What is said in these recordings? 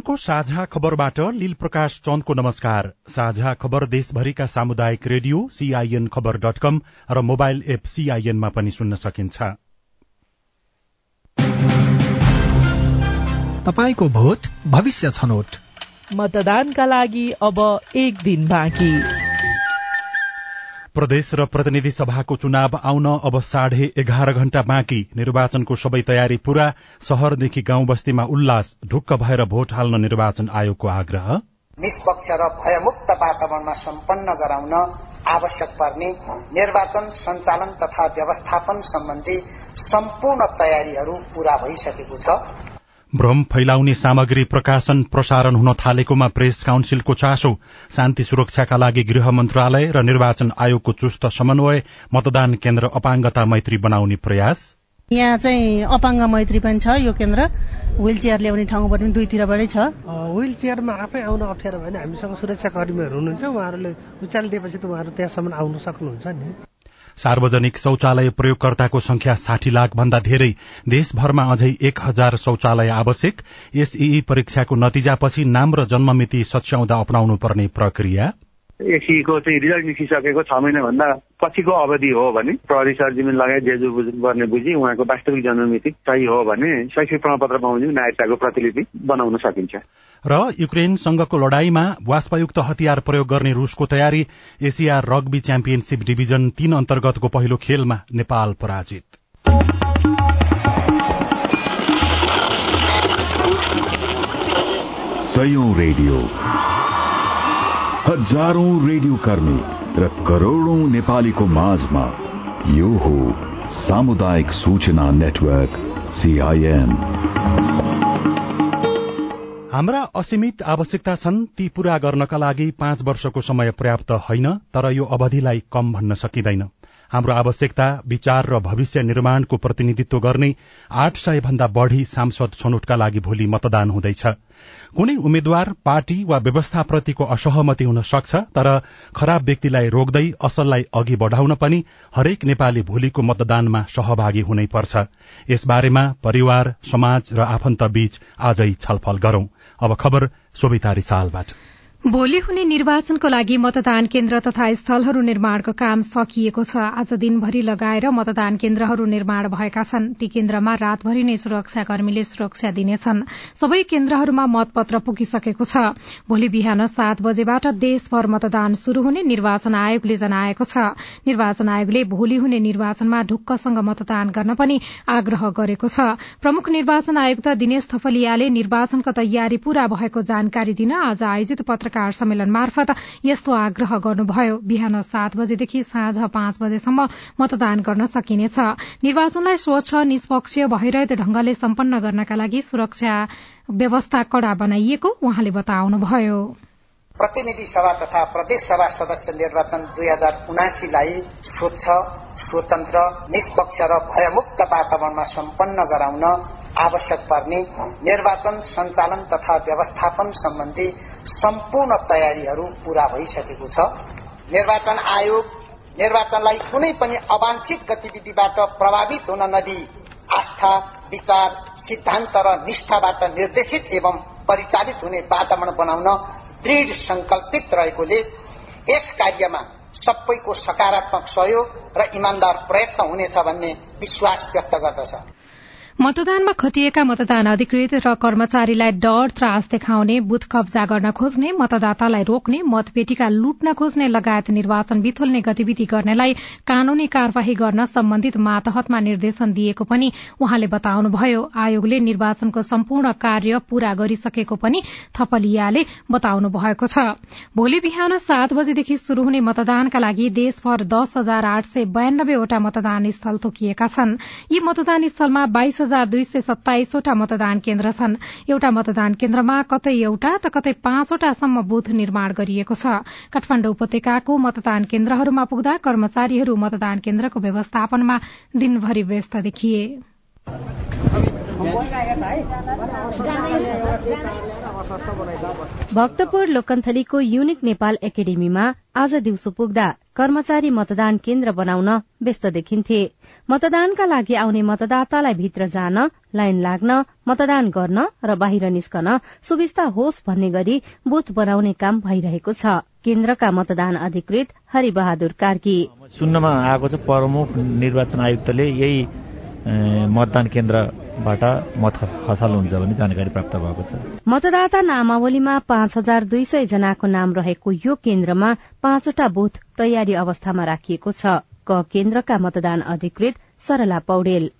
सीआईएनको साझा खबरबाट लील प्रकाश चन्दको नमस्कार। साझा खबर देशभरिका सामुदायिक radio CIN Khabar dot com र मोबाइल एप सीआईएनमा पनि सुन्न सकिन्छ। तपाईँको भोट भविष्य छनौट। मतदानका लागि अब एक दिन बाँकी। प्रदेश र प्रतिनिधि सभाको चुनाव आउन अब साढे एघार घण्टा बाँकी। निर्वाचनको सबै तयारी पूरा। शहरदेखि गाउँ बस्तीमा उल्लास। ढुक्क भएर भोट हाल्न निर्वाचन आयोगको आग्रह। निष्पक्ष र भयमुक्त वातावरणमा सम्पन्न गराउन आवश्यक पर्ने निर्वाचन सञ्चालन तथा व्यवस्थापन सम्बन्धी सम्पूर्ण तयारीहरू पूरा भइसकेको छ। भ्रम फैलाउने सामग्री प्रकाशन प्रसारण हुन थालेकोमा प्रेस काउन्सिलको चासो शान्ति सुरक्षाका लागि गृह मन्त्रालय र निर्वाचन आयोगको चुस्त समन्वय मतदान केन्द्र अपाङ्गता मैत्री बनाउने प्रयास। यहाँ चाहिँ अपाङ्ग मैत्री पनि छ यो केन्द्र। व्हील चेयर ल्याउने ठाउँबाट पनि दुईतिरबाटै छ। व्हील चेयरमा आफै आउन अप्ठ्यारो भएन। हामीसँग सुरक्षा कर्मीहरू हुनुहुन्छ। उहाँहरूले उचालिदिएपछि त उहाँहरू त्यहाँसम्म आउन सक्नुहुन्छ नि। सार्वजनिक शौचालय प्रयोगकर्ताको संख्या साठी लाख भन्दा धेरै। देशभरमा अझै एक हजार शौचालय आवश्यक। एसईई परीक्षाको नतिजापछि नाम र जन्ममिति सच्याउँदा अप्नाउनु पर्ने प्रक्रिया। एसीको चाहिँ रिजल्ट निस्किसकेको छ महिना भन्दा पछिको अवधि हो भने प्रहरी सरजिमिन लगायत जेजु गर्ने बुझी उहाँको वास्तविक जन्ममिति सही हो भने शैक्षिक प्रमाणपत्र बमोजिम नागरिकताको प्रतिलिपि बनाउन सकिन्छ। र युक्रेनसँगको लड़ाईमा वाष्पयुक्त हतियार प्रयोग गर्ने रूसको तयारी एसिया रग्बी च्याम्पियनशीप डिभिजन तीन अन्तर्गतको पहिलो खेलमा नेपाल पराजित। रेडियो। हजारौं रेडियो कर्मी र करोड़ौं नेपालीको माझमा यो हो सामुदायिक सूचना नेटवर्क सीआईएन हाम्रा असीमित आवश्यकता छन् ती पूरा गर्नका लागि पाँच वर्षको समय पर्याप्त होइन तर यो अवधिलाई कम भन्न सकिँदैन। हाम्रो आवश्यकता विचार र भविष्य निर्माणको प्रतिनिधित्व गर्ने आठ सय भन्दा बढ़ी सांसद छनौटका लागि भोलि मतदान हुँदैछ। कुनै उम्मेद्वार पार्टी वा व्यवस्थाप्रतिको असहमति हुन सक्छ तर खराब व्यक्तिलाई रोक्दै असललाई अघि बढ़ाउन पनि हरेक नेपाली भोलिको मतदानमा सहभागी हुनै पर्छ। यसबारेमा परिवार समाज र आफन्त बीच आजै छलफल गरौं। अब खबर भोलि हुने निर्वाचनको लागि मतदान केन्द्र तथा स्थलहरू निर्माणको काम सकिएको छ। आज दिनभरि लगाएर मतदान केन्द्रहरू निर्माण भएका छन्। ती केन्द्रमा रातभरि नै सुरक्षाकर्मीले सुरक्षा दिनेछन्। सबै केन्द्रहरूमा मतपत्र पुगिसकेको छ। भोलि बिहान सात बजेबाट देशभर मतदान शुरू हुने निर्वाचन आयोगले जनाएको छ। निर्वाचन आयोगले भोलि हुने निर्वाचनमा ढुक्कसँग मतदान गर्न पनि आग्रह गरेको छ। प्रमुख निर्वाचन आयुक्त दिनेश थपलियाले निर्वाचनको तयारी पूरा भएको जानकारी दिन आज आयोजित पत्र पत्रकार सम्मेलन मार्फत यस्तो आग्रह गर्नुभयो। बिहान सात बजेदेखि साँझ पाँच बजेसम्म मतदान गर्न सकिनेछ। निर्वाचनलाई स्वच्छ निष्पक्ष भइरहेको ढंगले सम्पन्न गर्नका लागि सुरक्षा व्यवस्था कड़ा बनाइएको उहाँले बताउनुभयो। प्रतिनिधि सभा तथा प्रदेश सभा सदस्य निर्वाचन दुई हजार उनासीलाई स्वच्छ स्वतन्त्र निष्पक्ष र भयमुक्त वातावरणमा सम्पन्न गराउन आवश्यक पर्ने निर्वाचन सञ्चालन तथा व्यवस्थापन सम्बन्धी सम्पूर्ण तयारीहरू पूरा भइसकेको छ। निर्वाचन आयोग निर्वाचनलाई कुनै पनि अवांछित गतिविधिबाट प्रभावित हुन नदिई आस्था विचार सिद्धान्त र निष्ठाबाट निर्देशित एवं परिचालित हुने वातावरण बनाउन दृढ संकल्पित रहेकोले यस कार्यमा सबैको सकारात्मक सहयोग र इमान्दार प्रयत्न हुनेछ भन्ने विश्वास व्यक्त गर्दछ। मतदानमा खटिएका मतदान अधिकृत र कर्मचारीलाई डर त्रास देखाउने बुथ कब्जा गर्न खोज्ने मतदातालाई रोक्ने मतपेटिका लुट्न खोज्ने लगायत निर्वाचन बिथोल्ने गतिविधि गर्नेलाई कानूनी कार्यवाही गर्न सम्बन्धित मातहतमा निर्देशन दिएको पनि उहाँले बताउनुभयो। आयोगले निर्वाचनको सम्पूर्ण कार्य पूरा गरिसकेको पनि थपलियाले बताउनु भएको छ। भोलि बिहान सात बजेदेखि शुरू हुने मतदानका लागि देशभर दस हजार आठ सय बयानब्बेवटा मतदान स्थल तोकिएका छन्। यी मतदान स्थलमा बाइस हजार दुई सय सत्ताइसवटा मतदान केन्द्र छन्। एउटा मतदान केन्द्रमा कतै एउटा त कतै पाँचवटासम्म बुथ निर्माण गरिएको छ। काठमाडौँ उपत्यकाको मतदान केन्द्रहरूमा पुग्दा कर्मचारीहरू मतदान केन्द्रको व्यवस्थापनमा दिनभरि व्यस्त देखिए। भक्तपुर लोकन्थलीको युनिक नेपाल एकाडेमीमा आज दिउँसो पुग्दा कर्मचारी मतदान केन्द्र बनाउन व्यस्त देखिन्थे। मतदानका लागि आउने मतदातालाई भित्र जान लाइन लाग्न मतदान गर्न र बाहिर निस्कन सुविस्ता होस् भन्ने गरी बूथ बनाउने काम भइरहेको छ। केन्द्रका मतदान अधिकृत हरिबहादुर कार्की। सुन्नमा आएको छ प्रमुख निर्वाचन आयुक्तले यही मतदान केन्द्रबाट मत हुन्छ भन्ने जानकारी प्राप्त भएको छ। मतदाता नामावलीमा पाँच हजार दुई सय जनाको नाम रहेको यो केन्द्रमा पाँचवटा बुथ तयारी अवस्थामा राखिएको छ। क केन्द्रका मतदान अधिकृत सरला पौडेल।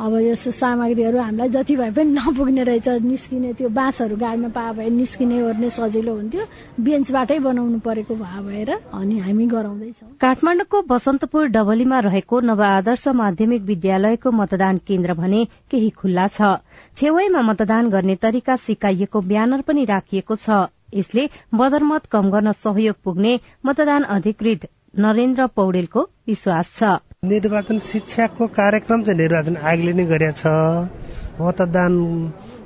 अब यो सामग्रीहरू हामीलाई जति भए पनि नपुग्ने रहेछ निस्किने त्यो बाँसहरू गाड्न पाए भए निस्किने ओर्ने सजिलो हुन्थ्यो। बेन्चबाटै बनाउनु परेको भए भएर अनि हामी गराउँदैछौ। काठमाडौँको बसन्तपुर डबलीमा रहेको नव आदर्श माध्यमिक विद्यालयको मतदान केन्द्र भने केही खुल्ला छ। छेउमा मतदान गर्ने तरिका सिकाइएको ब्यानर पनि राखिएको छ। यसले बदरमत कम गर्न सहयोग पुग्ने मतदान अधिकृत नरेन्द्र पौडेलको विश्वास छ। निर्वाचन शिक्षाको कार्यक्रम चाहिँ निर्वाचन आयोगले नै गरेका छ। मतदान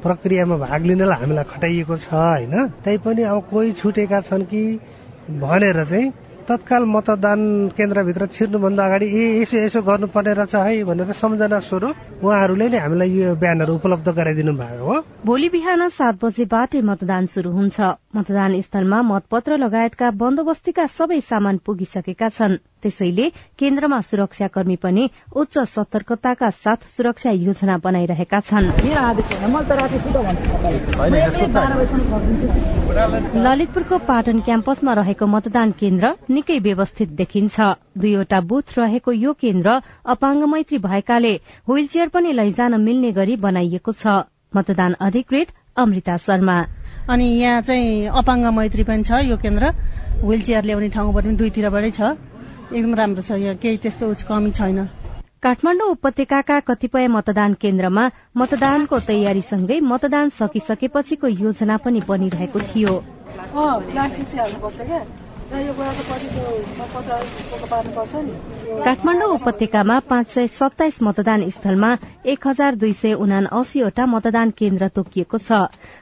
प्रक्रियामा भाग लिनलाई हामीलाई खटाइएको छ होइन? तैपनि अब कोही छुटेका छन् कि भनेर चाहिँ तत्काल मतदान केन्द्रभित्र छिर्नुभन्दा अगाडि ए यसो यसो गर्नुपर्ने रहेछ है भनेर सम्झना स्वरूप उहाँहरूले नै हामीलाई यो बिहानहरू उपलब्ध गराइदिनु भएको हो। भोलि बिहान सात बजेबाटै मतदान शुरू हुन्छ। मतदान स्थलमा मतपत्र लगायतका बन्दोबस्तीका सबै सामान पुगिसकेका छन्। त्यसैले केन्द्रमा सुरक्षाकर्मी पनि उच्च सतर्कताका साथ सुरक्षा योजना बनाइरहेका छन्। ललितपुरको पाटन क्याम्पसमा रहेको मतदान केन्द्र निकै व्यवस्थित देखिन्छ। दुईवटा बुथ रहेको यो केन्द्र अपाङ्ग मैत्री भएकाले व्हील चेयर पनि लैजान मिल्ने गरी बनाइएको छ। मतदान अधिकृत अमृता शर्मा। अनि यहाँ चाहिँ अपाङ्ग मैत्री पनि छ यो केन्द्र। व्हील चेयर ल्याउने ठाउँबाट पनि दुईतिरबाटै छ। एकदम राम्रो छ यहाँ। केही त्यस्तो कमी छैन। काठमाडौँ उपत्यकाका कतिपय मतदान केन्द्रमा मतदानको तयारीसँगै मतदान सकिसकेपछिको योजना पनि बनिरहेको थियो। काठमाडौँ उपत्यकामा पाँच सय सत्ताइस मतदान स्थलमा एक हजार दुई सय उना अस्सीवटा मतदान केन्द्र तोकिएको छ।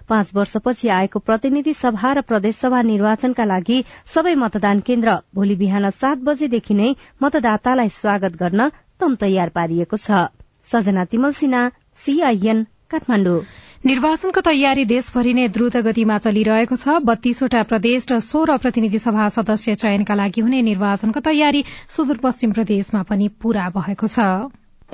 पाँच वर्षपछि आएको प्रतिनिधि सभा र प्रदेशसभा निर्वाचनका लागि सबै मतदान केन्द्र भोलि बिहान सात बजेदेखि नै मतदातालाई स्वागत गर्न तम तयार पारिएको छ। सजना तिमल सीआईएन काठमाडौँ। निर्वाचनको तयारी देशभरि नै द्रुत गतिमा चलिरहेको छ। बत्तीसवटा प्रदेश र सोह्र प्रतिनिधि सभा सदस्य चयनका लागि हुने निर्वाचनको तयारी सुदूरपश्चिम प्रदेशमा पनि पूरा भएको छ।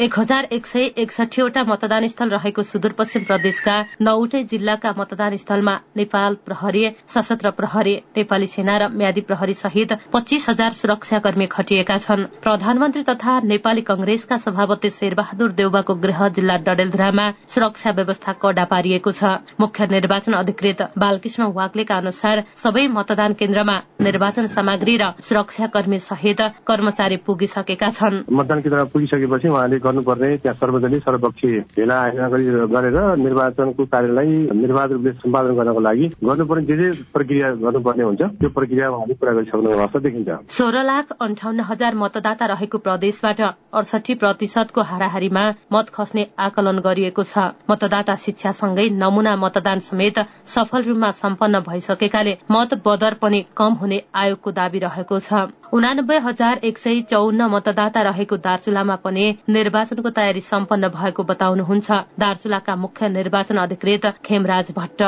एक हजार एक सय एकसठीवटा मतदान स्थल रहेको सुदूरपश्चिम प्रदेशका नौवटै जिल्लाका मतदान स्थलमा नेपाल प्रहरी सशस्त्र प्रहरी नेपाली सेना र म्यादी प्रहरी सहित पच्चीस हजार सुरक्षाकर्मी खटिएका छन्। प्रधानमन्त्री तथा नेपाली कंग्रेसका सभापति शेरबहादुर देउबाको गृह जिल्ला डडेलधुरामा सुरक्षा व्यवस्था कडा पारिएको छ। मुख्य निर्वाचन अधिकृत बालकृष्ण वाग्लेका अनुसार सबै मतदान केन्द्रमा निर्वाचन सामग्री र सुरक्षाकर्मी सहित कर्मचारी पुगिसकेका छन्। मतदान केन्द्रमा पुगिसकेपछि उहाँले गर्नुपर्ने त्यहाँ सार्वजनिक सर्वपक्षीय भेला आयोजना गरेर निर्वाचनको कार्यलाई निर्वाध रूपले सम्पादन गर्नको लागि गर्नुपर्ने जे जे प्रक्रिया गर्नुपर्ने हुन्छ त्यो प्रक्रिया उहाँले पूरा गरिसक्नु अवस्था देखिन्छ। सोह्र लाख अन्ठाउन्न हजार मतदाता रहेको प्रदेशबाट अडसठी प्रतिशतको हाराहारीमा मत खस्ने आकलन गरिएको छ। मतदाता शिक्षासँगै नमूना मतदान समेत सफल रूपमा सम्पन्न भइसकेकाले मत बदर पनि कम हुने आयोगको दावी रहेको छ। उनानब्बे हजार एक सय चौन्न मतदाता रहेको दार्चुलामा पनि निर्वाचनको तयारी सम्पन्न भएको बताउनुहुन्छ। दार्चुलाका मुख्य निर्वाचन अधिकृत खेमराज भट्ट।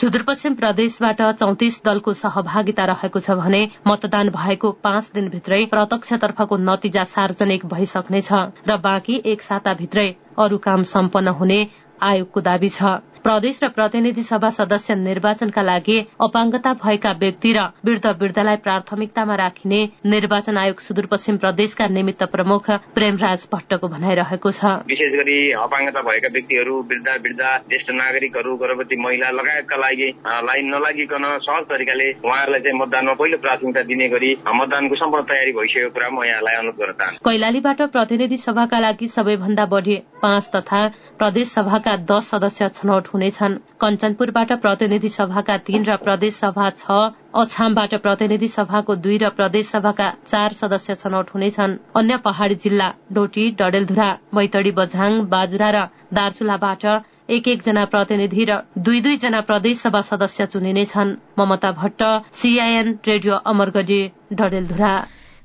सुदूरपश्चिम प्रदेशबाट चौतिस दलको सहभागिता रहेको छ भने मतदान भएको पाँच दिनभित्रै प्रत्यक्षतर्फको नतिजा सार्वजनिक भइसक्नेछ र बाँकी एक साताभित्रै अरू काम सम्पन्न हुने आयोगको दावी छ। प्रदेश र प्रतिनिधि सभा सदस्य निर्वाचनका लागि अपाङ्गता भएका व्यक्ति र वृद्ध वृद्धलाई प्राथमिकतामा राखिने निर्वाचन आयोग सुदूरपश्चिम प्रदेशका निमित्त प्रमुख प्रेमराज भट्टको भनाइरहेको छ। विशेष गरी अपाङ्गता भएका व्यक्तिहरू वृद्ध वृद्ध ज्येष्ठ नागरिकहरू गर्भवती महिला लगायतका लागि लाइन नलागिकन सहज तरिकाले उहाँहरूलाई चाहिँ मतदानमा पहिलो प्राथमिकता दिने गरी मतदानको सम्पूर्ण तयारी भइसकेको कुरा म यहाँलाई अनुरोध गर्न चाहन्छु। कैलालीबाट प्रतिनिधि सभाका लागि सबैभन्दा बढी पाँच तथा प्रदेश सभाका दश सदस्य छनौट हुनेछन्। कञ्चनपुरबाट प्रतिनिधि सभाका तीन र प्रदेश सभा छ। अछामबाट प्रतिनिधि सभाको दुई र प्रदेश सभाका चार सदस्य छनौट हुनेछन्। अन्य पहाड़ी जिल्ला डोटी डडेलधुरा बैतडी बझाङ बाजुरा र दार्चुलाबाट एक एकजना प्रतिनिधि र दुई दुईजना प्रदेश सभा सदस्य चुनिनेछन्। Mamata Bhatt CIN radio Amargadhi Dadeldhura.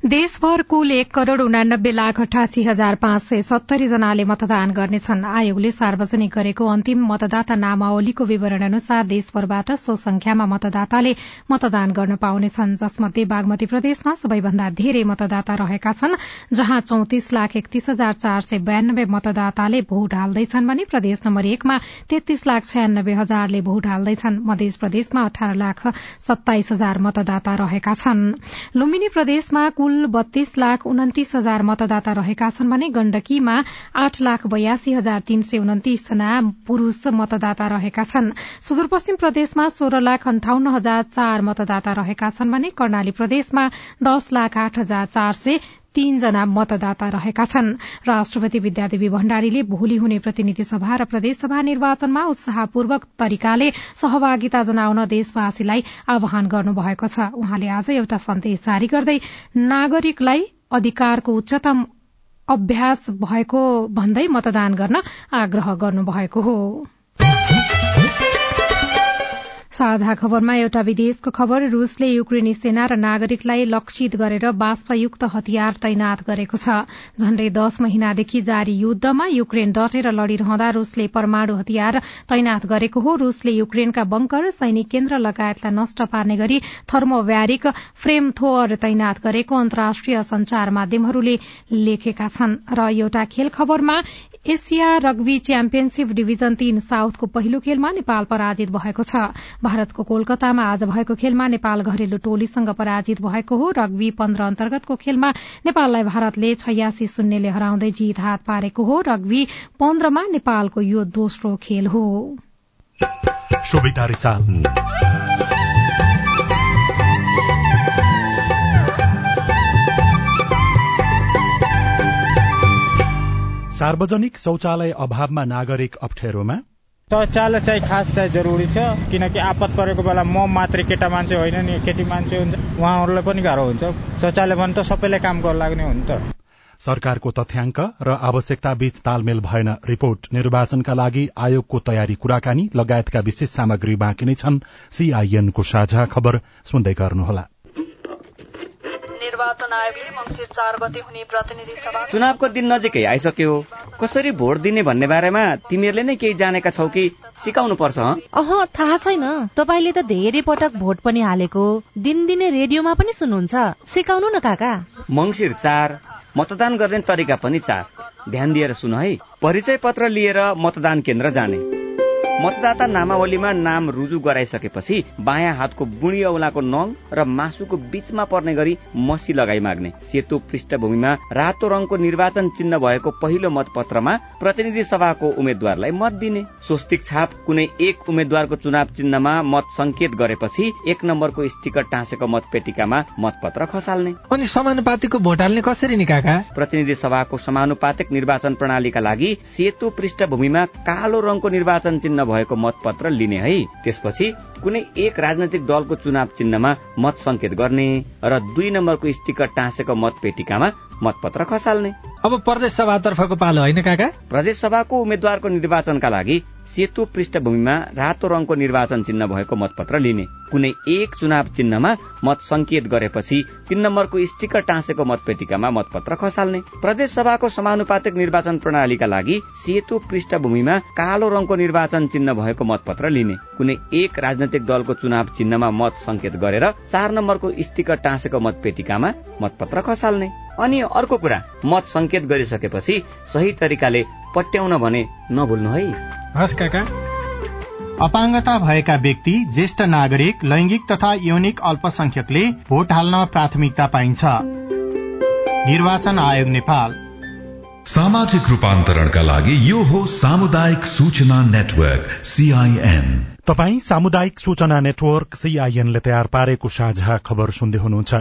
देशभर कुल एक करोड़ उनानब्बे लाख अठासी हजार पाँच सय सत्तरी जनाले मतदान गर्नेछन्। आयोगले सार्वजनिक गरेको अन्तिम मतदाता नामावलीको विवरण अनुसार देशभरबाट सो संख्यामा मतदाताले मतदान गर्न पाउनेछन्। जसमध्ये बागमती प्रदेशमा सबैभन्दा धेरै मतदाता रहेका छन् जहाँ चौतिस लाख एकतीस हजार चार सय बयानब्बे मतदाताले भोट हाल्दैछन् भने प्रदेश नम्बर एकमा तेत्तीस लाख छयानब्बे हजारले भोट हाल्दैछन्। मध्य प्रदेशमा अठार लाख सत्ताइस हजार मतदाता रहेका छन्। लुम्बिनी प्रदेशमा बत्तीस लाख उन्तिस हजार मतदाता रहेका छन् भने गण्डकीमा आठ लाख बयासी हजार तीन सय उन्तिस जना पुरूष मतदाता रहेका छन्। सुदूरपश्चिम प्रदेशमा सोह्र लाख अन्ठाउन्न हजार चार मतदाता रहेका छन् भने कर्णाली प्रदेशमा दश लाख आठ हजार चार सय तीनजना मतदाता रहेका छन्। राष्ट्रपति विद्यादेवी भण्डारीले भोलि हुने प्रतिनिधि सभा र प्रदेशसभा निर्वाचनमा उत्साहपूर्वक तरिकाले सहभागिता जनाउन देशवासीलाई आह्वान गर्नुभएको छ। उहाँले आज एउटा सन्देश जारी गर्दै नागरिकलाई अधिकारको उच्चतम अभ्यास भएको भन्दै मतदान गर्न आग्रह गर्नुभएको हो। साझा खबरमा एउटा विदेशको खबर रूसले युक्रेनी सेना र नागरिकलाई लक्षित गरेर बाष्पयुक्त हतियार तैनात गरेको छ। झण्डै दश महिनादेखि जारी युद्धमा युक्रेन डटेर लड़िरहँदा रूसले परमाणु हतियार तैनात गरेको हो। रूसले युक्रेनका बंकर सैनिक केन्द्र लगायतलाई नष्ट पार्ने गरी थर्मोव्यारिक फ्रेम थोअर तैनात गरेको अन्तर्राष्ट्रिय संचार माध्यमहरूले लेखेका छन्। र एउटा खेल खबरमा एसिया रग्बी च्याम्पियनशीप डिभिजन तीन साउथको पहिलो खेलमा नेपाल पराजित भएको छ। भारतको कोलकातामा आज भएको खेलमा नेपाल घरेलु टोलीसँग पराजित भएको हो। रग्बी पन्ध्र अन्तर्गतको खेलमा नेपाललाई भारतले छयासी शून्यले हराउँदै जीत हात पारेको हो। रग्बी पन्ध्रमा नेपालको यो दोस्रो खेल हो। सार्वजनिक शौचालय अभावमा नागरिक अप्ठ्यारोमा। शौचालय चाहिँ खास चाहिँ जरुरी छ किनकि आपत परेको बेला म मात्रै केटा मान्छे होइन नि केटी मान्छे हुन्छ उहाँहरूलाई पनि गाह्रो हुन्छ। शौचालय भने त सबैलाई काम गर्न लाग्ने हो नि त। सरकारको तथ्याङ्क र आवश्यकता बीच तालमेल भएन रिपोर्ट। निर्वाचनका लागि आयोगको तयारी कुराकानी लगायतका विशेष सामग्री बाँकी नै छन्। सीआईएनको साझा खबर सुन्दै गर्नुहोला। निर्वाचन आयोगले मङ्सिर चार गते हुने प्रतिनिधि सभा चुनावको दिन नजिकै आइसक्यो। कसरी भोट दिने भन्ने बारेमा तिमीहरूले नै केही जानेका छौ कि सिकाउनु पर्छ अह थाहा छैन। तपाईँले त धेरै पटक भोट पनि हालेको। दिनदिनै रेडियोमा पनि सुन्नुहुन्छ। सिकाउनु न काका। मङ्सिर चार मतदान गर्ने तरिका पनि चार। ध्यान दिएर सुन है। परिचय पत्र लिएर मतदान केन्द्र जाने। मतदाता नामावलीमा नाम रुजु गराइसकेपछि बायाँ हातको बुढी औलाको नङ र मासुको बीचमा पर्ने गरी मसी लगाई माग्ने। सेतो पृष्ठभूमिमा रातो रङको निर्वाचन चिन्ह भएको पहिलो मतपत्रमा प्रतिनिधि सभाको उम्मेद्वारलाई मत दिने। स्वस्तिक छाप कुनै एक उम्मेद्वारको चुनाव चिन्हमा मत संकेत गरेपछि एक नम्बरको स्टिकर टाँसेको मतपेटिकामा मतपत्र खसाल्ने। अनि समानुपातिको भोट हाल्ने कसरी निकाका प्रतिनिधि सभाको समानुपातिक निर्वाचन प्रणालीका लागि सेतो पृष्ठभूमिमा कालो रङको निर्वाचन चिन्ह भएको मतपत्र लिने है। त्यसपछि कुनै एक राजनैतिक दलको चुनाव चिन्हमा मत संकेत गर्ने र दुई नम्बरको स्टिकर टाँसेको मतपेटिकामा मतपत्र खसाल्ने। अब प्रदेश सभातर्फको पालो होइन काका? प्रदेश सभाको उम्मेद्वारको निर्वाचनका लागि सेतो पृष्ठभूमिमा रातो रङको निर्वाचन चिन्ह भएको मतपत्र लिने। कुनै एक चुनाव चिन्हमा मत संकेत गरेपछि तीन नम्बरको स्टिकर टाँसेको मतपेटिकामा मतपत्र खसाल्ने। प्रदेश सभाको समानुपातिक निर्वाचन प्रणालीका लागि सेतो पृष्ठभूमिमा कालो रङको निर्वाचन चिन्ह भएको मतपत्र लिने। कुनै एक राजनैतिक दलको चुनाव चिन्हमा मत संकेत गरेर चार नम्बरको स्टिकर टाँसेको मतपेटिकामा मतपत्र खसाल्ने। अनि अर्को कुरा मत संकेत गरिसकेपछि सही तरिकाले पट्याउन भने नभुल्नु है। हस् काका। अपाङ्गता भएका व्यक्ति ज्येष्ठ नागरिक लैंगिक तथा यौनिक अल्पसंख्यकले भोट हाल्न प्राथमिकता पाइन्छ। निर्वाचन आयोग नेपाल। सामाजिक रूपान्तरणका लागि यो हो सामुदायिक सूचना नेटवर्क सीआईएन तपाई सामुदायिक सूचना नेटवर्क सीआईएनले तयार पारेको साझा खबर सुन्दै हुनुहुन्छ।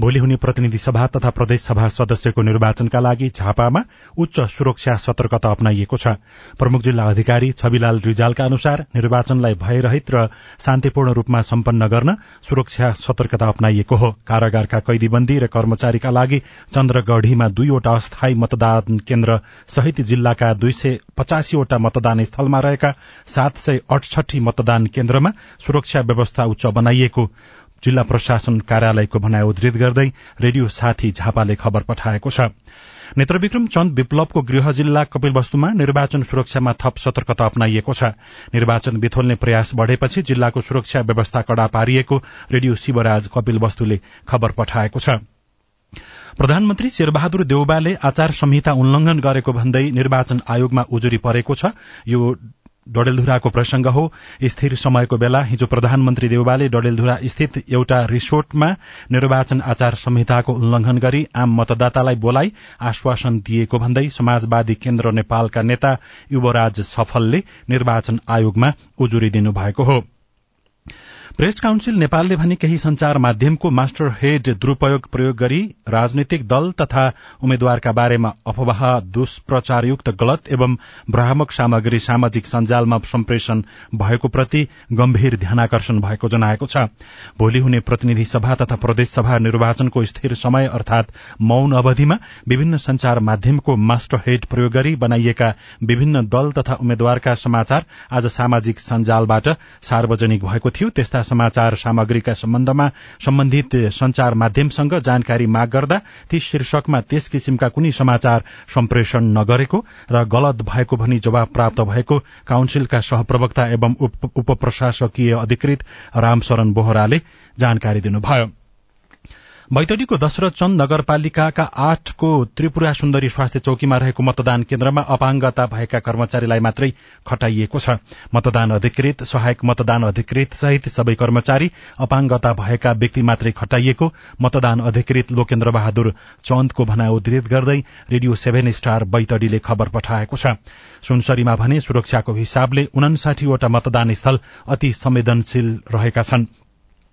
भोलि हुने प्रतिनिधि सभा तथा प्रदेश सभा सदस्यको निर्वाचनका लागि झापामा उच्च सुरक्षा सतर्कता अप्नाइएको छ। प्रमुख जिल्ला अधिकारी छविलाल रिजालका अनुसार निर्वाचनलाई भयरहित र शान्तिपूर्ण रूपमा सम्पन्न गर्न सुरक्षा सतर्कता अप्नाइएको हो। कारागारका कैदीबन्दी र कर्मचारीका लागि चन्द्रगढ़ीमा दुईवटा अस्थायी मतदान केन्द्र सहित जिल्लाका दुई सय पचासीवटा मतदान स्थलमा रहेका सात सय अठसठी मतदान मतदान केन्द्रमा सुरक्षा व्यवस्था उच्च बनाइएको। जिल्ला प्रशासन कार्यालयको भनाइ उद्धृत गर्दै रेडियो साथी झापाले खबर पठाएको छ। नेत्रविक्रम चन्द विप्लवको गृह जिल्ला कपिलवस्तुमा निर्वाचन सुरक्षामा थप सतर्कता अप्नाइएको छ। निर्वाचन बिथोल्ने प्रयास बढ़ेपछि जिल्लाको सुरक्षा व्यवस्था कड़ा पारिएको रेडियो शिवराज कपिलवस्तुले खबर पठाएको छ। प्रधानमन्त्री शेरबहादुर देउबाले आचार संहिता उल्लंघन गरेको भन्दै निर्वाचन आयोगमा उजुरी परेको छ। यो डडेलधुराको प्रसंग हो। स्थिर समयको बेला हिजो प्रधानमन्त्री देउबाले डडेलधुरा स्थित एउटा रिसोर्टमा निर्वाचन आचार संहिताको उल्लंघन गरी आम मतदातालाई बोलाई आश्वासन दिएको भन्दै समाजवादी केन्द्र नेपालका नेता युवराज सफलले निर्वाचन आयोगमा उजुरी दिनुभएको हो। प्रेस काउन्सिल नेपालले भने केही संचार माध्यमको मास्टर हेड दुरूपयोग प्रयोग गरी राजनैतिक दल तथा उम्मेद्वारका बारेमा अफवाह दुष्प्रचारयुक्त गलत एवं भ्रामक सामग्री सामाजिक सञ्जालमा सम्प्रेषण भएको प्रति गम्भीर ध्यानकर्षण भएको जनाएको छ। भोलि हुने प्रतिनिधि सभा तथा प्रदेश सभा निर्वाचनको स्थिर समय अर्थात मौन अवधिमा विभिन्न संचार माध्यमको मास्टर हेड प्रयोग गरी बनाइएका विभिन्न दल तथा उम्मेद्वारका समाचार आज सामाजिक सञ्जालबाट सार्वजनिक भएको थियो त्यस्ता समाचार सामग्रीका सम्बन्धमा सम्बन्धित संचार माध्यमसँग जानकारी माग गर्दा ती शीर्षकमा त्यस किसिमका कुनै समाचार सम्प्रेषण नगरेको र गलत भएको भनी जवाब प्राप्त भएको काउन्सिलका सहप्रवक्ता एवं उप प्रशासकीय अधिकृत रामशरण बोहराले जानकारी दिनुभयो। बैतडीको दशरथ चन्द नगरपालिकाका आठको त्रिपुरा सुन्दरी स्वास्थ्य चौकीमा रहेको मतदान केन्द्रमा अपाङ्गता भएका कर्मचारीलाई मात्रै खटाइएको छ। मतदान अधिकृत सहायक मतदान अधिकृत सहित सबै कर्मचारी अपाङ्गता भएका व्यक्ति मात्रै खटाइएको मतदान अधिकृत लोकेन्द्र बहादुर चन्दको भनाइ उद्धृत गर्दै रेडियो सेभेन स्टार बैतडीले खबर पठाएको छ। सुनसरीमा भने सुरक्षाको हिसाबले उनासाठीवटा मतदान स्थल अति संवेदनशील रहेका छन्।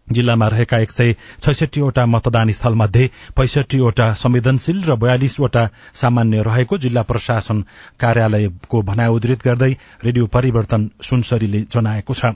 जिल्लामा रहेका एक सय छैसठीवटा मतदान स्थल मध्ये पैसठीवटा संवेदनशील र बयालिसवटा सामान्य रहेको जिल्ला प्रशासन कार्यालयको भनाइ उद्धृत गर्दै रेडियो परिवर्तन सुनसरीले जनाएको छ।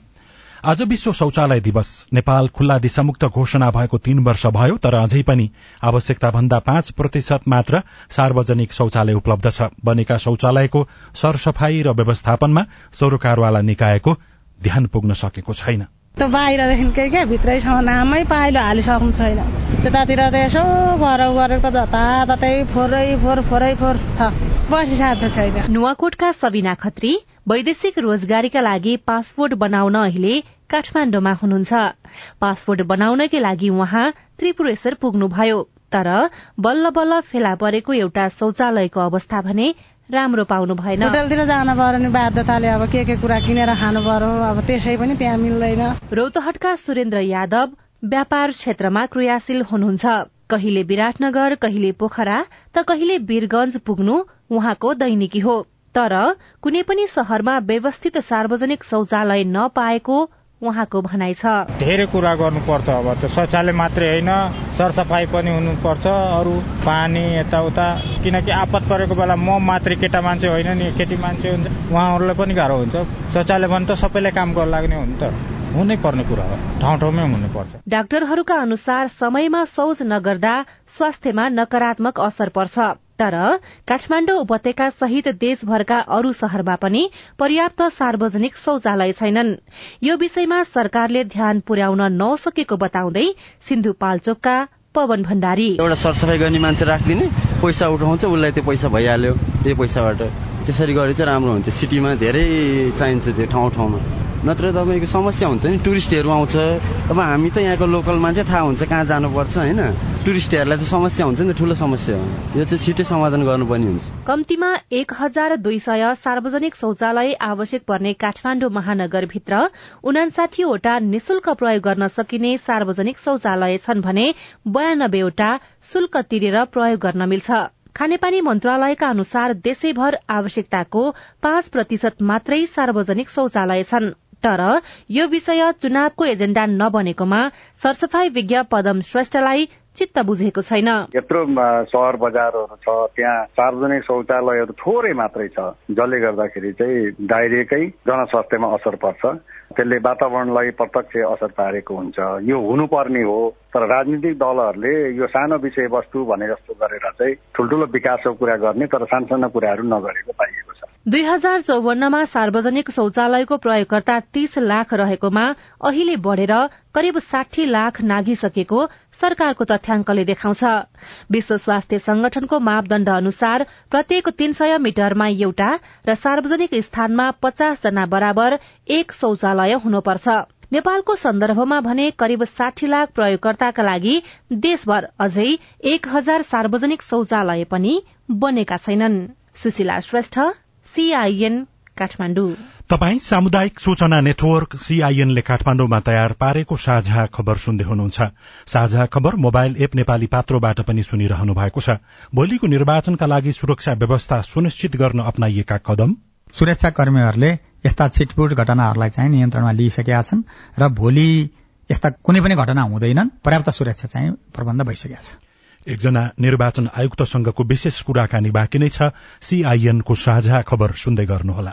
आज विश्व शौचालय दिवस। नेपाल खुल्ला दिशामुक्त घोषणा भएको तीन वर्ष भयो तर अझै पनि आवश्यकता भन्दा पाँच प्रतिशत मात्र सार्वजनिक शौचालय उपलब्ध छ। बनेका शौचालयको सरसफाई र व्यवस्थापनमा सरोकारवाला निकायको ध्यान पुग्न सकेको छैन। त्यो बाहिरदेखिकै क्या भित्रैसम्म नामै पाइलो हालिसक्नु छैन। त्यतातिर त यसो गरौ गरेको जताततै फोरै फोर फोरै फोर छ। बसिसाध्य छैन। नुवाकोटका सबिना खत्री वैदेशिक रोजगारीका लागि पासपोर्ट बनाउन अहिले काठमाण्डुमा हुनुहुन्छ। पासपोर्ट बनाउनकै लागि उहाँ त्रिपुरेश्वर पुग्नुभयो। तर बल्ल बल्ल फेला परेको एउटा शौचालयको अवस्था भने राम्रो पाउनु भएन। होटलतिर जानु पर्यो नि बाध्यताले अब के के कुरा किनेर खानु पर्यो अब त्यसै पनि त्यहाँ मिल्दैन। रौतहटका सुरेन्द्र यादव व्यापार क्षेत्रमा क्रियाशील हुनुहुन्छ। कहिले विराटनगर कहिले पोखरा त कहिले वीरगंज पुग्नु उहाँको दैनिकी हो। तर कुनै पनि शहरमा व्यवस्थित सार्वजनिक शौचालय नपाएको उहाँको भनाइ छ। धेरै कुरा गर्नुपर्छ अब त्यो शौचालय मात्रै होइन सरसफाई पनि हुनुपर्छ अरू पानी यताउता किनकि आपत परेको बेला म मात्रै केटा मान्छे होइन नि केटी मान्छे हुन्छ उहाँहरूलाई पनि गाह्रो हुन्छ। शौचालय भने त सबैलाई काम गर्न लाग्ने हो नि त। हुनै पर्ने कुरा हो ठाउँ ठाउँमै हुनुपर्छ। डाक्टरहरूका अनुसार समयमा शौच नगर्दा स्वास्थ्यमा नकारात्मक असर पर्छ। तर काठमाण्डु उपत्यका सहित देशभरका अरू शहरमा पनि पर्याप्त सार्वजनिक शौचालय छैनन्। यो विषयमा सरकारले ध्यान पुर्याउन नसकेको बताउँदै सिन्धुपाल्चोकका पवन भण्डारी। एउटा सरसफाई गर्ने मान्छे राखिदिने पैसा उठाउँछ उसलाई त्यो पैसा भइहाल्यो त्यही पैसाबाट त्यसरी गरे चाहिँ राम्रो हुन्थ्यो। सिटीमा धेरै चाहिन्छ त्यो ठाउँ ठाउँमा। नत्र तपाईँको समस्या हुन्छ नि टुरिस्टहरू आउँछ। अब हामी त यहाँको लोकल मान्छे थाहा हुन्छ कहाँ जानुपर्छ होइन? टुरिस्टहरूलाई त समस्या हुन्छ नि ठुलो समस्या यो चाहिँ छिटै समाधान गर्नुपर्ने हुन्छ। कम्तीमा एक हजार दुई सय सार्वजनिक शौचालय आवश्यक पर्ने काठमाण्डु महानगरभित्र उनासाठीवटा निशुल्क प्रयोग गर्न सकिने सार्वजनिक शौचालय छन् भने बयानब्बेवटा शुल्क तिरेर प्रयोग गर्न मिल्छ। खानेपानी मन्त्रालयका अनुसार देशैभर आवश्यकताको पाँच प्रतिशत मात्रै सार्वजनिक शौचालय छन्। तर यो विषय चुनावको एजेण्डा नबनेकोमा सरसफाई विज्ञ पदम श्रेष्ठलाई चित्त बुझेको छैन। यत्रो सहर बजारहरू छ त्यहाँ सार्वजनिक शौचालयहरू थोरै मात्रै छ। जसले गर्दाखेरि चाहिँ डाइरेक्टै जनस्वास्थ्यमा असर पर्छ। त्यसले वातावरणलाई प्रत्यक्ष असर पारेको हुन्छ। यो हुनुपर्ने हो। तर राजनीतिक दलहरूले यो सानो विषयवस्तु भने जस्तो गरेर चाहिँ ठुल्ठुलो विकासको कुरा गर्ने तर सानसानो कुराहरू नगरेको पाइएको दुई हजार चौवन्नमा सार्वजनिक शौचालयको प्रयोगकर्ता तीस लाख रहेकोमा अहिले बढ़ेर करिब साठी लाख नागिसकेको सरकारको तथ्याङ्कले देखाउँछ। विश्व स्वास्थ्य संगठनको मापदण्ड अनुसार प्रत्येक तीन सय मिटरमा एउटा र सार्वजनिक स्थानमा पचास जना बराबर एक शौचालय हुनुपर्छ। नेपालको सन्दर्भमा भने करिब साठी लाख प्रयोगकर्ताका लागि देशभर अझै एक हजार सार्वजनिक शौचालय पनि बनेका छैनन्। सीआईएन काठमाडौँ तपाई सामुदायिक सूचना नेटवर्क सीआईएनले काठमाडौँमा तयार पारेको साझा खबर सुन्दै हुनुहुन्छ। साझा खबर मोबाइल एप नेपाली पात्रोबाट पनि सुनिरहनु भएको छ। भोलिको निर्वाचनका लागि सुरक्षा व्यवस्था सुनिश्चित गर्न अप्नाइएका कदम? सुरक्षा कर्मीहरूले यस्ता छिटपुट घटनाहरूलाई चाहिँ नियन्त्रणमा लिइसकेका छन् र भोलि यस्ता कुनै पनि घटना हुँदैनन्। पर्याप्त सुरक्षा चाहिँ प्रबन्ध भइसकेका छ। एकजना निर्वाचन आयुक्तसँगको विशेष कुराकानी बाँकी नै छ। सीआईएनको साझा खबर सुन्दै गर्नुहोला।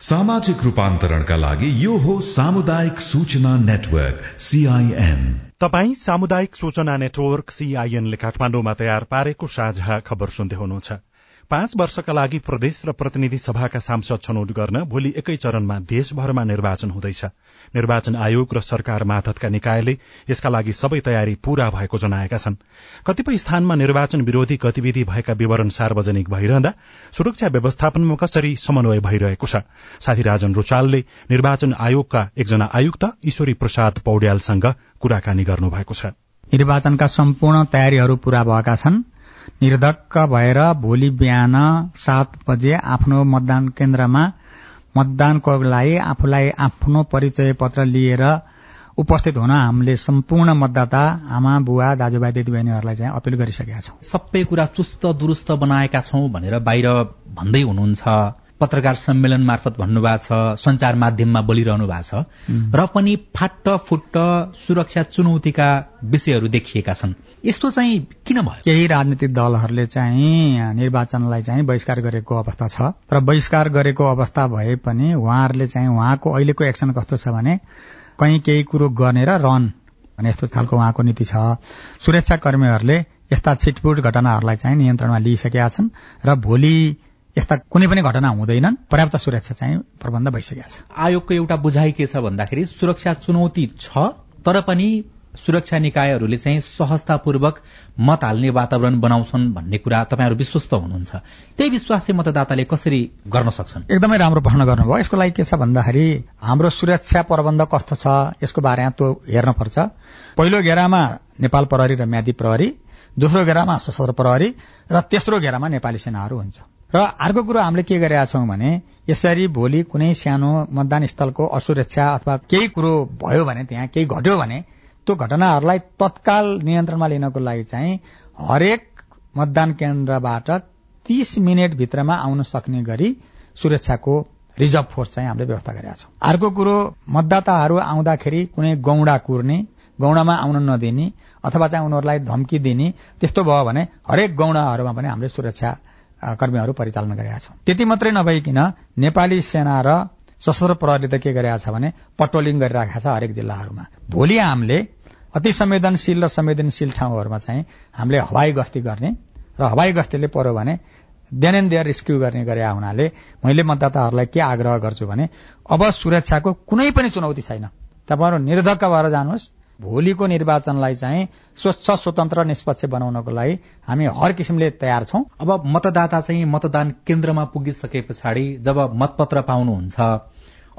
सामाजिक रूपान्तरणका लागि यो हो सामुदायिक सूचना नेटवर्क सीआईएन तपाई सामुदायिक सूचना नेटवर्क सीआईएनले काठमाडौँमा तयार पारेको साझा खबर सुन्दै हुनुहुन्छ। पाँच वर्षका लागि प्रदेश र प्रतिनिधि सभाका सांसद छनौट गर्न भोलि एकै चरणमा देशभरमा निर्वाचन हुँदैछ। निर्वाचन आयोग र सरकार माथतका निकायले यसका लागि सबै तयारी पूरा भएको जनाएका छन्। कतिपय स्थानमा निर्वाचन विरोधी गतिविधि भएका विवरण सार्वजनिक भइरहँदा सुरक्षा व्यवस्थापनमा कसरी समन्वय भइरहेको छ? साथी राजन रोचालले निर्वाचन आयोगका एकजना आयुक्त ईश्वरी प्रसाद पौड्यालसँग कुराकानी गर्नुभएको छ। निर्वाचनका सम्पूर्ण तयारीहरू पूरा भएका छन्। निर्धक्क भएर भोलि बिहान सात बजे आफ्नो मतदान केन्द्रमा मतदानको लागि आफूलाई आफ्नो परिचय पत्र लिएर उपस्थित हुन हामीले सम्पूर्ण मतदाता आमा बुवा दाजुभाइ दिदीबहिनीहरूलाई चाहिँ अपिल गरिसकेका छौँ। सबै कुरा चुस्त दुरुस्त बनाएका छौं भनेर बाहिर भन्दै हुनुहुन्छ। पत्रकार सम्मेलन मार्फत भन्नुभएको छ संचार माध्यममा बोलिरहनु भएको छ र पनि फाट्ट फुट्ट सुरक्षा चुनौतीका विषयहरू देखिएका छन्। यस्तो चाहिँ किन भयो? केही राजनीतिक दलहरूले चाहिँ निर्वाचनलाई चाहिँ बहिष्कार गरेको अवस्था छ र बहिष्कार गरेको अवस्था भए पनि उहाँहरूले चाहिँ उहाँको अहिलेको एक्सन कस्तो छ भने कहीँ केही कुरो गर्ने र रन भने यस्तो खालको उहाँको नीति छ। सुरक्षा कर्मीहरूले यस्ता छिटपुट घटनाहरूलाई चाहिँ नियन्त्रणमा लिइसकेका छन् र भोलि यस्ता कुनै पनि घटना हुँदैनन्। पर्याप्त सुरक्षा चाहिँ प्रबन्ध भइसकेका छ। आयोगको एउटा बुझाइ के छ भन्दाखेरि सुरक्षा चुनौती छ तर पनि सुरक्षा निकायहरूले चाहिँ सहजतापूर्वक मत हाल्ने वातावरण बनाउँछन् भन्ने कुरा तपाईँहरू विश्वस्त हुनुहुन्छ। त्यही विश्वास चाहिँ मतदाताले कसरी गर्न सक्छन्? एकदमै राम्रो प्रश्न गर्नुभयो। यसको लागि के छ भन्दाखेरि हाम्रो सुरक्षा प्रबन्ध कस्तो छ यसको बारेमा त्यो हेर्नुपर्छ। पहिलो घेरामा नेपाल प्रहरी र म्यादी प्रहरी दोस्रो घेरामा सशस्त्र प्रहरी र तेस्रो घेरामा नेपाली सेनाहरू हुन्छ। र अर्को कुरो हामीले के गरेका छौँ भने यसरी भोलि कुनै सानो मतदान स्थलको असुरक्षा अथवा केही कुरो भयो भने त्यहाँ केही घट्यो भने त्यो घटनाहरूलाई तत्काल नियन्त्रणमा लिनको लागि चाहिँ हरेक मतदान केन्द्रबाट तीस मिनट भित्रमा आउन सक्ने गरी सुरक्षाको रिजर्भ फोर्स चाहिँ हामीले व्यवस्था गरेका छौँ। अर्को कुरो मतदाताहरू आउँदाखेरि कुनै गौडा कुर्ने गौडामा आउन नदिने अथवा चाहिँ उनीहरूलाई धम्की दिने त्यस्तो भयो भने हरेक गौडाहरूमा पनि हामीले सुरक्षा कर्मीहरू परिचालन गरेका छौँ। त्यति मात्रै नभइकन नेपाली सेना र सशस्त्र प्रहरी त के गरेका छ भने पट्रोलिङ गरिरहेका छ हरेक जिल्लाहरूमा। भोलि हामीले अति संवेदनशील र संवेदनशील ठाउँहरूमा चाहिँ हामीले हवाई गस्ती गर्ने र हवाई गस्तीले पर्यो भने देन एन्ड देयर रेस्क्यू गर्ने गरे हुनाले मैले मतदाताहरूलाई के आग्रह गर्छु भने अब सुरक्षाको कुनै पनि चुनौती छैन। तपाईँहरू निर्धक्क भएर जानुहोस्। भोलिको निर्वाचनलाई चाहिँ स्वच्छ स्वतन्त्र निष्पक्ष बनाउनको लागि हामी हर किसिमले तयार छौं। अब मतदाता चाहिँ मतदान केन्द्रमा पुगिसके पछाडि जब मतपत्र पाउनुहुन्छ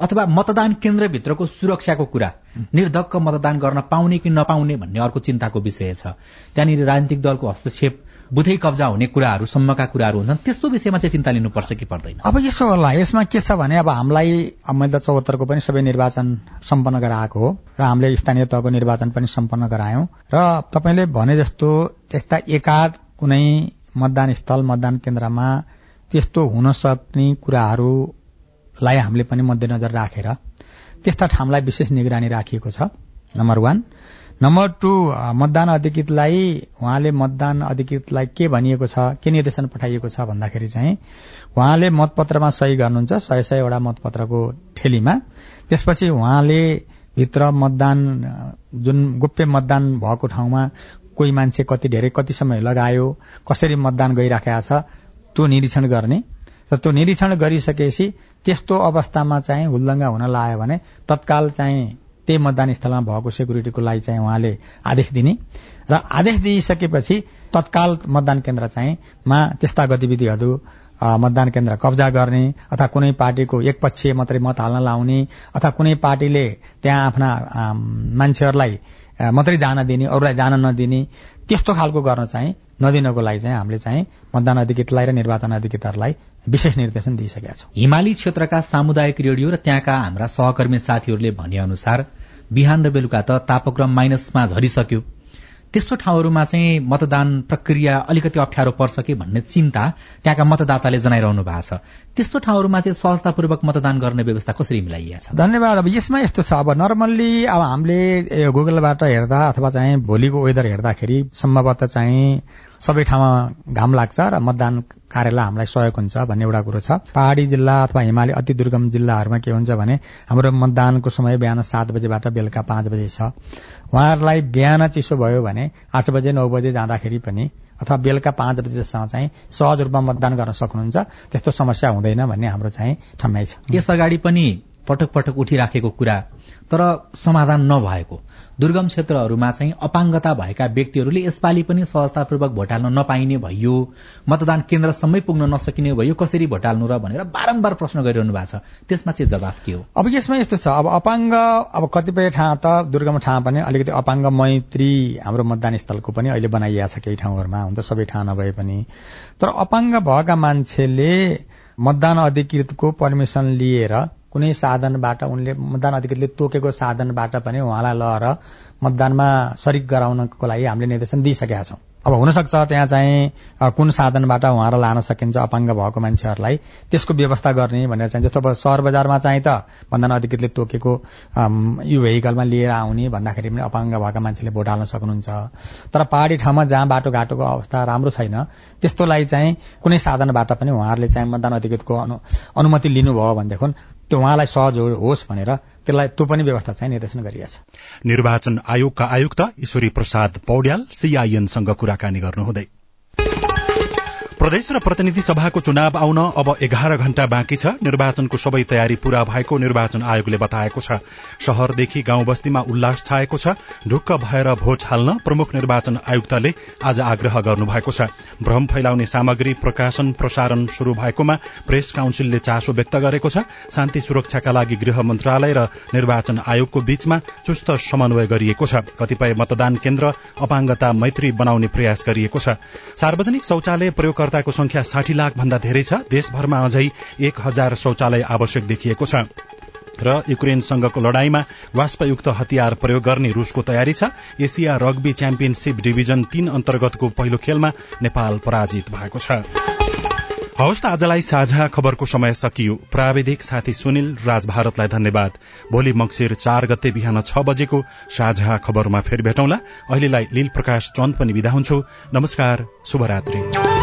अथवा मतदान केन्द्रभित्रको सुरक्षाको कुरा निर्धक्क मतदान गर्न पाउने कि नपाउने भन्ने अर्को चिन्ताको विषय छ। त्यहाँनिर राजनीतिक दलको हस्तक्षेप बुधै कब्जा हुने कुराहरूसम्मका कुराहरू हुन्छन् त्यस्तो विषयमा चाहिँ चिन्ता लिनुपर्छ कि पर्दैन? अब यसो होला यसमा के छ भने अब हामीलाई मैले चौहत्तरको पनि सबै निर्वाचन सम्पन्न गराएको हो र हामीले स्थानीय तहको निर्वाचन पनि सम्पन्न गरायौं र तपाईँले भने जस्तो त्यस्ता एकाध कुनै मतदान स्थल मतदान केन्द्रमा त्यस्तो हुन सक्ने कुराहरूलाई हामीले पनि मध्यनजर राखेर त्यस्ता ठाउँलाई विशेष निगरानी राखिएको छ नम्बर वान। नम्बर टू मतदान अधिकृतलाई उहाँले मतदान अधिकृतलाई के भनिएको छ के निर्देशन पठाइएको छ भन्दाखेरि चाहिँ उहाँले मतपत्रमा सही गर्नुहुन्छ सय सयवटा मतपत्रको ठेलीमा। त्यसपछि उहाँले भित्र मतदान जुन गोप्य मतदान भएको ठाउँमा कोही मान्छे कति धेरै कति समय लगायो कसरी मतदान गइराखेका छ त्यो निरीक्षण गर्ने। र त्यो निरीक्षण गरिसकेपछि त्यस्तो अवस्थामा चाहिँ हुल्दङ्गा हुन लाग्यो भने तत्काल चाहिँ त्यही मतदान स्थलमा भएको सेक्युरिटीको लागि चाहिँ उहाँले आदेश दिने। र आदेश दिइसकेपछि तत्काल मतदान केन्द्र चाहिँ मा त्यस्ता गतिविधिहरू मतदान केन्द्र कब्जा गर्ने अथवा कुनै पार्टीको एक पक्ष मात्रै मत हाल्न लाउने अथवा कुनै पार्टीले त्यहाँ आफ्ना मान्छेहरूलाई मात्रै जान दिने अरूलाई जान नदिने त्यस्तो खालको गर्न चाहिँ नदिनको लागि चाहिँ हामीले चाहिँ मतदान अधिकृतलाई र निर्वाचन अधिकृतहरूलाई विशेष निर्देशन दिइसकेका छौँ। हिमाली क्षेत्रका सामुदायिक रेडियो र त्यहाँका हाम्रा सहकर्मी साथीहरूले भने अनुसार बिहान र बेलुका त तापक्रम माइनसमा झरिसक्यो। त्यस्तो ठाउँहरूमा चाहिँ मतदान प्रक्रिया अलिकति अप्ठ्यारो पर्छ कि भन्ने चिन्ता त्यहाँका मतदाताले जनाइरहनु भएको छ। त्यस्तो ठाउँहरूमा चाहिँ सहजतापूर्वक मतदान गर्ने व्यवस्था कसरी मिलाइएको छ? धन्यवाद। अब यसमा यस्तो छ। अब नर्मल्ली अब हामीले गुगलबाट हेर्दा अथवा चाहिँ भोलिको वेदर हेर्दाखेरि सम्भवतः चाहिँ सबै ठाउँमा घाम लाग्छ र मतदान कार्यलाई हामीलाई सहयोग हुन्छ भन्ने एउटा कुरो छ। पहाड़ी जिल्ला अथवा हिमाली अति दुर्गम जिल्लाहरूमा के हुन्छ भने हाम्रो मतदानको समय बिहान सात बजेबाट बेलुका पाँच बजे छ। उहाँहरूलाई बिहान चिसो भयो भने आठ बजे नौ बजे जाँदाखेरि पनि अथवा बेलुका पाँच बजेसम्म चाहिँ सहज रूपमा मतदान गर्न सक्नुहुन्छ। त्यस्तो समस्या हुँदैन भन्ने हाम्रो चाहिँ ठम्याइ छ। यस अगाडि पनि पटक पटक उठिराखेको कुरा तर समाधान नभएको। दुर्गम क्षेत्रहरूमा चाहिँ अपाङ्गता भएका व्यक्तिहरूले यसपालि पनि सहजतापूर्वक भोट हाल्न नपाइने भयो मतदान केन्द्रसम्मै पुग्न नसकिने भयो कसरी भोट हाल्नु र भनेर बारम्बार प्रश्न गरिरहनु भएको छ। त्यसमा चाहिँ जवाफ के हो? अब यसमा यस्तो छ अब अपाङ्ग अब कतिपय ठाउँ त दुर्गम ठाउँ पनि अलिकति अपाङ्ग मैत्री हाम्रो मतदान स्थलको पनि अहिले बनाइएको छ केही ठाउँहरूमा हुन त सबै ठाउँ नभए पनि। तर अपाङ्ग भएका मान्छेले मतदान अधिकृतको पर्मिसन लिएर कुनै साधनबाट उनले मतदान अधिकृतले तोकेको साधनबाट पनि उहाँलाई लहर मतदानमा सरिक गराउनको लागि हामीले निर्देशन दिइसकेका छौँ। अब हुनसक्छ त्यहाँ चाहिँ कुन साधनबाट उहाँलाई लान सकिन्छ अपाङ्ग भएको मान्छेहरूलाई त्यसको व्यवस्था गर्ने भनेर चाहिँ जस्तो अब सहर बजारमा चाहिँ त मतदान अधिकृतले तोकेको यो भेहिकलमा लिएर आउने भन्दाखेरि पनि अपाङ्ग भएका मान्छेले भोट हाल्न सक्नुहुन्छ। तर पहाड़ी ठाउँमा जहाँ बाटोघाटोको अवस्था राम्रो छैन त्यस्तोलाई चाहिँ कुनै साधनबाट पनि उहाँहरूले चाहिँ मतदान अधिकृतको अनुमति लिनुभयो भनेदेखि त्यो उहाँलाई सहज होस् भनेर त्यसलाई त्यो पनि व्यवस्था चाहिँ निर्देशन गरिएको छ। निर्वाचन आयोगका आयुक्त ईश्वरी प्रसाद पौड्याल सीआईएनसँग कुराकानी गर्नुहुँदै। प्रदेश र प्रतिनिधि सभाको चुनाव आउन अब एघार घण्टा बाँकी छ। निर्वाचनको सबै तयारी पूरा भएको निर्वाचन आयोगले बताएको छ। शहरदेखि गाउँ बस्तीमा उल्लास छाएको छ। ढुक्क भएर भोट हाल्न प्रमुख निर्वाचन आयुक्तले आज आग्रह गर्नुभएको छ। भ्रम फैलाउने सामग्री प्रकाशन प्रसारण शुरू भएकोमा प्रेस काउन्सिलले चासो व्यक्त गरेको छ। शान्ति सुरक्षाका लागि गृह मन्त्रालय र निर्वाचन आयोगको बीचमा चुस्त समन्वय गरिएको छ। कतिपय मतदान केन्द्र अपाङ्गता मैत्री बनाउने प्रयास गरिएको छ। सार्वजनिक शौचालय प्रयोग प्रयोगकर्ताको संख्या साठी लाख भन्दा धेरै छ। देशभरमा अझै एक हजार शौचालय आवश्यक देखिएको छ। र युक्रेनसँगको लड़ाईमा वाष्पयुक्त हतियार प्रयोग गर्ने रूसको तयारी छ। एसिया रग्बी च्याम्पियनशीप डिभिजन तीन अन्तर्गतको पहिलो खेलमा नेपाल पराजित भएको छ। हवस् त आजलाई साझा खबरको समय सकियो। प्राविधिक साथी सुनिल राज भारतलाई धन्यवाद। भोलि मक्सिर चार गते बिहान छ बजेको साझा खबरमा फेरि भेटौँला। अहिलेलाई लील प्रकाश चन्द पनि विदा हुन्छु। नमस्कार शुभरात्री।